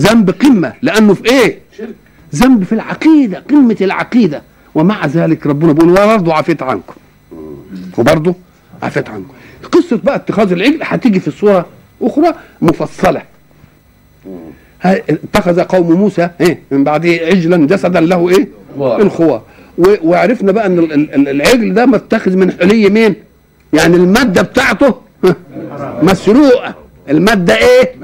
ذنب قمة. لأنه في إيه؟ ذنب في العقيدة قمة العقيدة. ومع ذلك ربنا بيقول وبرضه عفيت عنكم وبرضه عفيت عنكم. قصة بقى اتخاذ العجل هتيجي في الصورة أخرى مفصلة. اتخذ قوم موسى إيه من بعده عجلا جسدا له إيه؟ خوار. الخوار وعرفنا بقى إن ال- ال- العجل ده متخذ من حلي مين؟ يعني المادة بتاعته مسروقه المادة إيه؟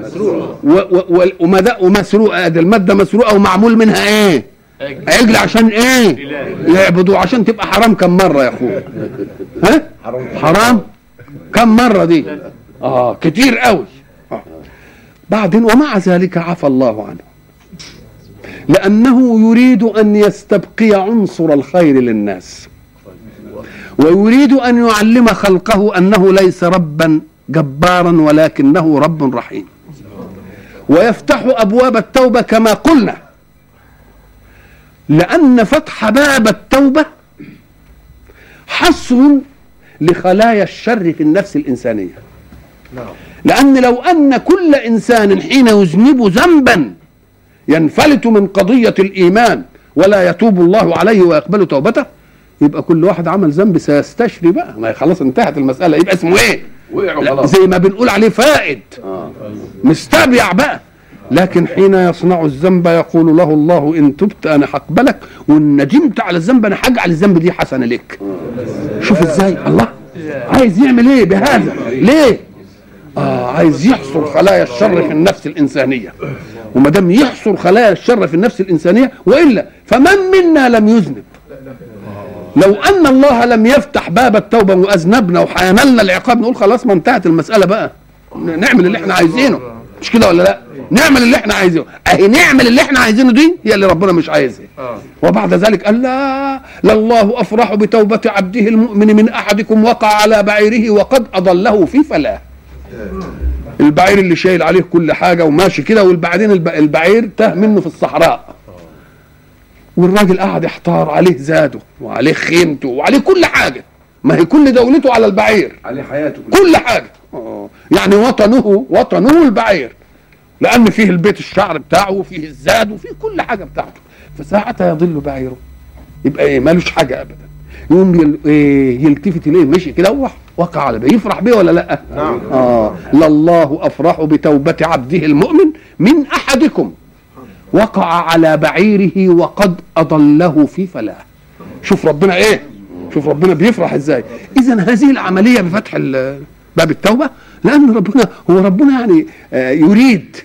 ومد- ومسروقه دي المادة مسروقة ومعمول منها إيه؟ عجل عشان إيه؟ يعبدوا عشان تبقى حرام كم مرة يا اخويا ها؟ حرام. حرام؟ كم مرة دي؟ آه كتير قوي آه. بعدين ومع ذلك عفى الله عنه. لأنه يريد أن يستبقي عنصر الخير للناس. ويريد أن يعلم خلقه أنه ليس ربا. جبارا ولكنه رب رحيم. ويفتح أبواب التوبة كما قلنا. لأن فتح باب التوبة حصر لخلايا الشر في النفس الإنسانية. لأن لو أن كل إنسان حين يذنب ذنبا ينفلت من قضية الإيمان ولا يتوب الله عليه ويقبل توبته يبقى كل واحد عمل ذنب سيستشري بقى. ما خلاص انتهت المسألة. يبقى اسمه إيه؟ وقعوا خلاص زي ما بنقول عليه فائد. آه. مستبيع بقى. لكن حين يصنع الذنب يقول له الله إن تبت أنا هقبلك وإن ندمت على الذنب أنا هجعل الذنب دي حسنة لك. شوف إزاي. الله. عايز يعمل إيه بهذا؟ ليه؟ آه عايز يحصر خلايا الشر في النفس الإنسانية. وما دام يحصر خلايا الشر في النفس الإنسانية وإلا فمن منا لم يذنب؟ لو أن الله لم يفتح باب التوبة وأذنبنا وحينلنا العقاب نقول خلاص ما انتهت المسألة بقى. نعمل اللي إحنا عايزينه. مش كده ولا لأ؟ نعمل اللي إحنا عايزينه. أهي نعمل اللي إحنا عايزينه دي هي اللي ربنا مش عايزها. وبعد ذلك قال لا لله أفرح بتوبة عبده المؤمن من أحدكم وقع على بعيره وقد أضله في فلاه. البعير اللي شايل عليه كل حاجة وماشي كده وبعدين الب- البعير تاه منه في الصحراء. والراجل قاعد يحتار عليه زاده وعليه خيمته وعليه كل حاجة. ما هي كل دولته على البعير. عليه حياته كلها. كل حاجة. آه. يعني وطنه وطنه البعير. لأن فيه البيت الشعر بتاعه وفيه الزاد وفيه كل حاجة بتاعته. فساعتها يضل بعيره. يبقى إيه؟ مالوش حاجة ابدا. يقوم يل... إيه يلتفت إليه مشي كده وقع على بيه يفرح بيه ولا لأ؟ نعم. آه. لله أفرح بتوبة عبده المؤمن من أحدكم. وقع على بعيره وقد أضله في فلاه. شوف ربنا إيه؟ شوف ربنا بيفرح إزاي. اذا هذه العملية بفتح باب التوبة لأن ربنا هو ربنا يعني آه، يريد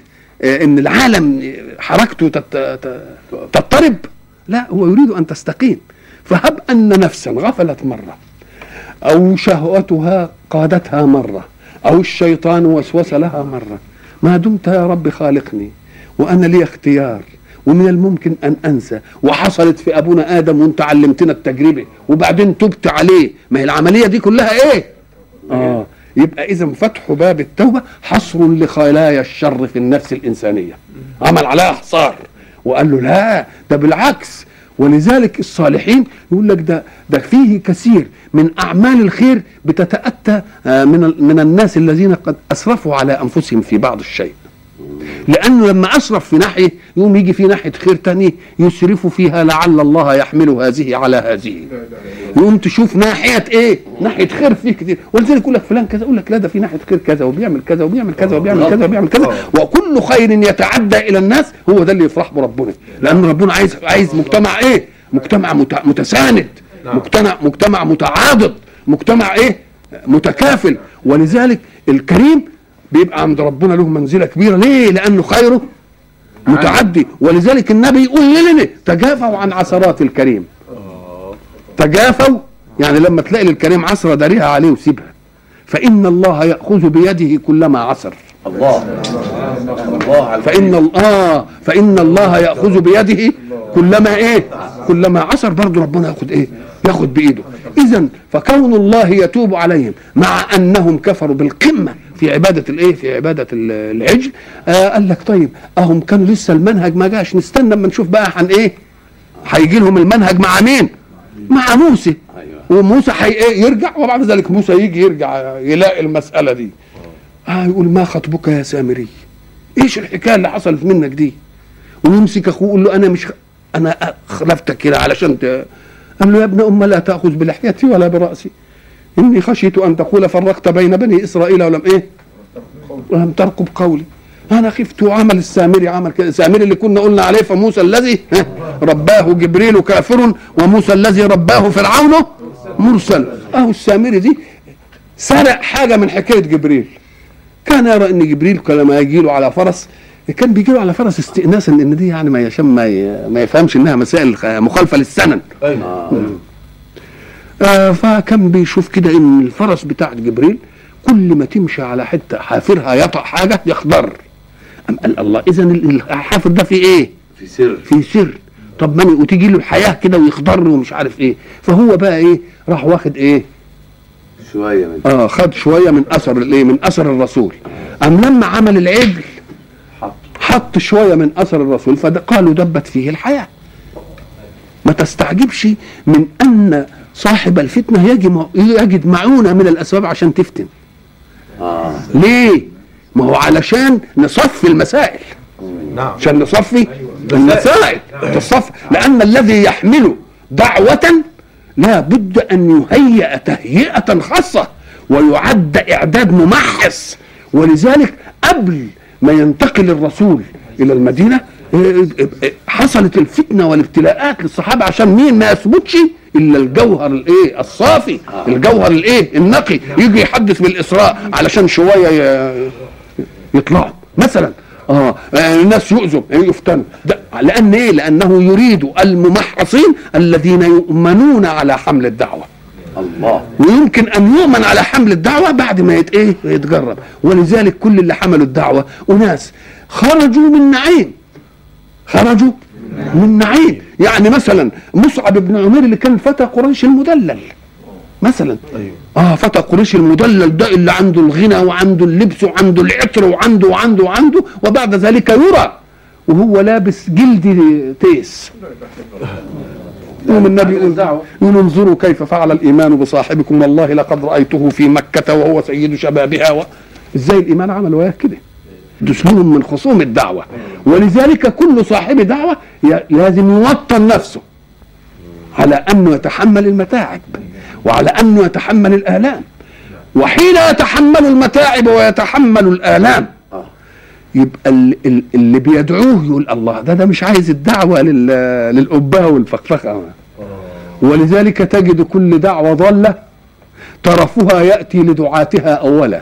آه، إن العالم حركته تت- ت- تضطرب. لا هو يريد أن تستقيم. فهب أن نفسا غفلت مرة أو شهوتها قادتها مرة أو الشيطان وسوس لها مرة. ما دمت يا رب خالقني. وأنا لي اختيار ومن الممكن أن أنسى. وحصلت في أبونا آدم وأنت علمتنا التجربه وبعدين تبت عليه. ما هي العملية دي كلها إيه؟ آه. يبقى إذا فتح باب التوبة حصر لخلايا الشر في النفس الإنسانية. عمل عليها حصار وقال له لا ده بالعكس. ولذلك الصالحين يقول لك ده ده فيه كثير من أعمال الخير بتتأتى آه، من من الناس الذين قد أسرفوا على أنفسهم في بعض الشيء. لأنه لما اسرف في ناحية يقوم يجي في ناحية خير تاني يسرف فيها لعل الله يحمل هذه على هذه. يقوم تشوف ناحية إيه؟ ناحية خير فيه كتير ولذلك يقول لك فلان كذا يقول لك لا ده في ناحية خير كذا وبيعمل كذا وبيعمل كذا وبيعمل كذا وبيعمل كذا. وكل خير يتعدى إلى الناس هو ده اللي يفرح بربنا. لأن ربنا عايز عايز مجتمع إيه؟ مجتمع مت- متساند. مجتمع مجتمع متعاضد. مجتمع إيه؟ متكافل. ولذلك الكريم بيبقى عند ربنا له منزلة كبيرة. ليه؟ لأنه خيره متعدي. ولذلك النبي يقول لنا تجافوا عن عثرات الكريم. تجافوا؟ يعني لما تلاقي للكريم عثرة داريها عليه وسيبها. فإن الله يأخذ بيده كلما عثر. الله. الله فإن ال- آه فإن الله يأخذ بيده كلما إيه؟ كلما عثر. برضه ربنا يأخذ إيه؟ يأخذ بإيده. اذا فكون الله يتوب عليهم مع أنهم كفروا بالقمة في عبادة الايه؟ في عبادة ال- العجل. آه قال لك طيب أهم كانوا لسه المنهج ما جاش. نستنى اما نشوف بقى عن إيه؟ هيجي لهم المنهج مع مين؟ مع موسى. أيوه. وموسى حي إيه يرجع وبعد ذلك موسى يجي يرجع يلاقي المسألة دي. آه يقول ما خطبك يا سامري؟ إيش الحكاية اللي حصلت منك دي؟ ويمسك أخوه يقول له أنا مش أنا خلفتك كده علشان ت... قال له يا ابن ام لا تأخذ بلحيتي ولا برأسي. إني خشيت أن تقول فرقت بين بني إسرائيل ولم إيه؟ ولم ترقب قولي. أنا خفت وعمل السامري عمل كده السامري اللي كنا قلنا عليه فموسى الذي رباه جبريل كافر وموسى الذي رباه فرعون مرسل. أهو السامري دي سرق حاجة من حكاية جبريل. كان يرى إن جبريل لما يجي له على فرس كان بيجي له على فرس استئناسا ان دي يعني ما يشم ما, ما يفهمش إنها مسائل مخالفة للسنن. آه فكان بيشوف كده إن الفرس بتاع جبريل كل ما تمشي على حتة حافرها يطأ حاجة يخضر. أم قال الله إذا الحافر ده فيه إيه؟ في سر. في سر. طب ماني وتيجي له الحياة كده ويخضر ومش عارف إيه. فهو بقى إيه؟ راح واخد إيه؟ شوية من آه خد شوية من أثر الإيه؟ من أثر الرسول. أم لما عمل العجل حط. حط شوية من أثر الرسول فقالوا دبت فيه الحياة. ما تستعجبش من أن صاحب الفتنة يجد يجد معونة من الأسباب عشان تفتن. آه. ليه؟ ما هو علشان نصفي المسائل. نعم. عشان نصفي المسائل. تصفي. لأن الذي يحمل دعوة لا بد أن يهيئ تهيئة خاصة ويعد إعداد ممحص. ولذلك قبل ما ينتقل الرسول إيه، إيه، حصلت الفتنة والابتلاءات للصحابة عشان مين ما يثبتش إلا الجوهر الإيه؟ الصافي الجوهر الإيه؟ النقي. يجي يحدث بالإسراء علشان شوية يطلعوا. مثلا آه آه، الناس يؤذوا يفتنوا. ده لأن إيه؟ لأنه يريد الممحصين الذين يؤمنون على حمل الدعوة. الله. ويمكن أن يؤمن على حمل الدعوة بعد ما يت إيه؟ يتجرب ولذلك كل اللي حملوا الدعوة أناس خرجوا من نعيم. خرجوا من نعيم. يعني مثلا مصعب بن عمير اللي كان فتى قريش المدلل. مثلا. أيوه. آه فتى قريش المدلل ده اللي عنده الغنى وعنده اللبس وعنده العطر وعنده وعنده وعنده وبعد ذلك يرى وهو لابس جلد تيس. يوم النبي يقول يقول انظروا كيف فعل الإيمان بصاحبكم والله لقد رأيته في مكة وهو سيد شبابها. و... إزاي الإيمان عمل؟ وياه كده دسلهم من خصوم الدعوة. ولذلك كل صاحب دعوة لازم يوطن نفسه على أنه يتحمل المتاعب وعلى أنه يتحمل الآلام. وحين يتحمل المتاعب ويتحمل الآلام. يبقى ال- ال- اللي بيدعوه يقول الله ده ده مش عايز الدعوة لل- للأبهة والفخفخة. ولذلك تجد كل دعوة ضالة طرفها يأتي لدعاتها اولا.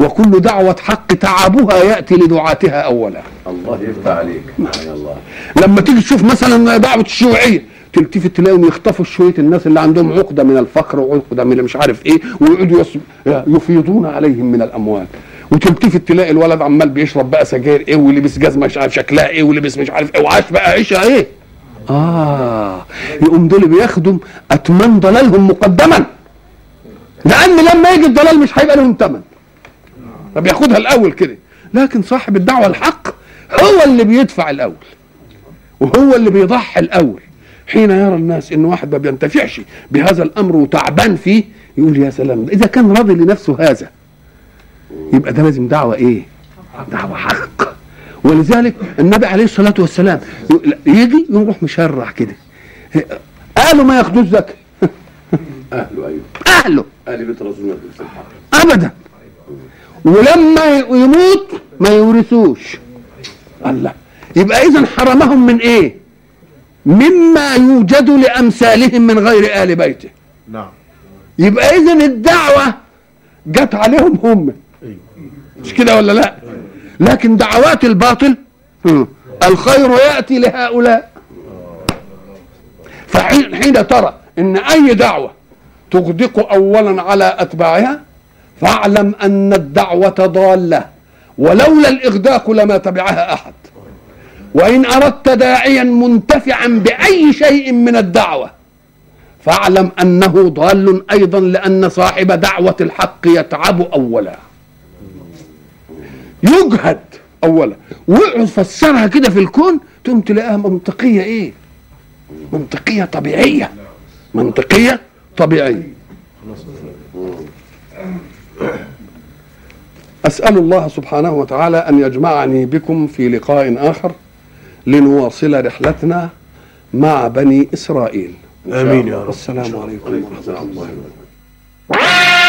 وكل دعوة حق تعبها يأتي لدعاتها أولا. الله يفتح عليك. الله. لما تيجي تشوف مثلا دعوة الشيوعية تلتفت تلاقيهم يخطفوا شوية الناس اللي عندهم عقدة من الفقر وعقدة من مش عارف إيه ويقعدوا يص- يفيضون عليهم من الأموال. وتلتفت تلاقي الولد عمال بيشرب بقى سجاير إيه ولبس جزمة مش عارف شكلها إيه ولبس مش عارف إيه وعاش بقى عيشة إيه؟ آه. يقوم دول بياخدوا اتمان ضلالهم مقدما. لأن لما يجي الضلال مش هيبقى لهم ثمن فبياخدها الأول كده. لكن صاحب الدعوة الحق هو اللي بيدفع الأول. وهو اللي بيضحي الأول. حين يرى الناس إن واحد ما بينتفعش بهذا الأمر وتعبان فيه يقول يا سلام إذا كان راضي لنفسه هذا يبقى ده لازم دعوة إيه؟ دعوة حق. ولذلك النبي عليه الصلاة والسلام يجي يروح مشرح كده. قالوا ما ياخدوش زكاة. أهله أيوه. أهله. أهل بيت رسول الله ابدا. ولما يموت ما يورثوش. الله. يبقى اذا حرمهم من إيه؟ مما يوجد لأمثالهم من غير آل بيته. نعم. يبقى اذا الدعوة جت عليهم هم. مش كده ولا لا؟ لكن دعوات الباطل الخير يأتي لهؤلاء. فحين حين ترى إن أي دعوة تغدق اولا على أتباعها فاعلم أن الدعوة ضالة ولولا الاغداق لما تبعها أحد. وإن أردت داعيا منتفعا بأي شيء من الدعوة فاعلم أنه ضال أيضا لأن صاحب دعوة الحق يتعب اولا. يجهد اولا. واقعد فسرها كده في الكون تقوم تلاقيها منطقية إيه؟ منطقية طبيعية. منطقية طبيعية. اسال الله سبحانه وتعالى أن يجمعني بكم في لقاء آخر لنواصل رحلتنا مع بني إسرائيل. آمين يا رب. السلام عليكم ورحمة الله وبركاته.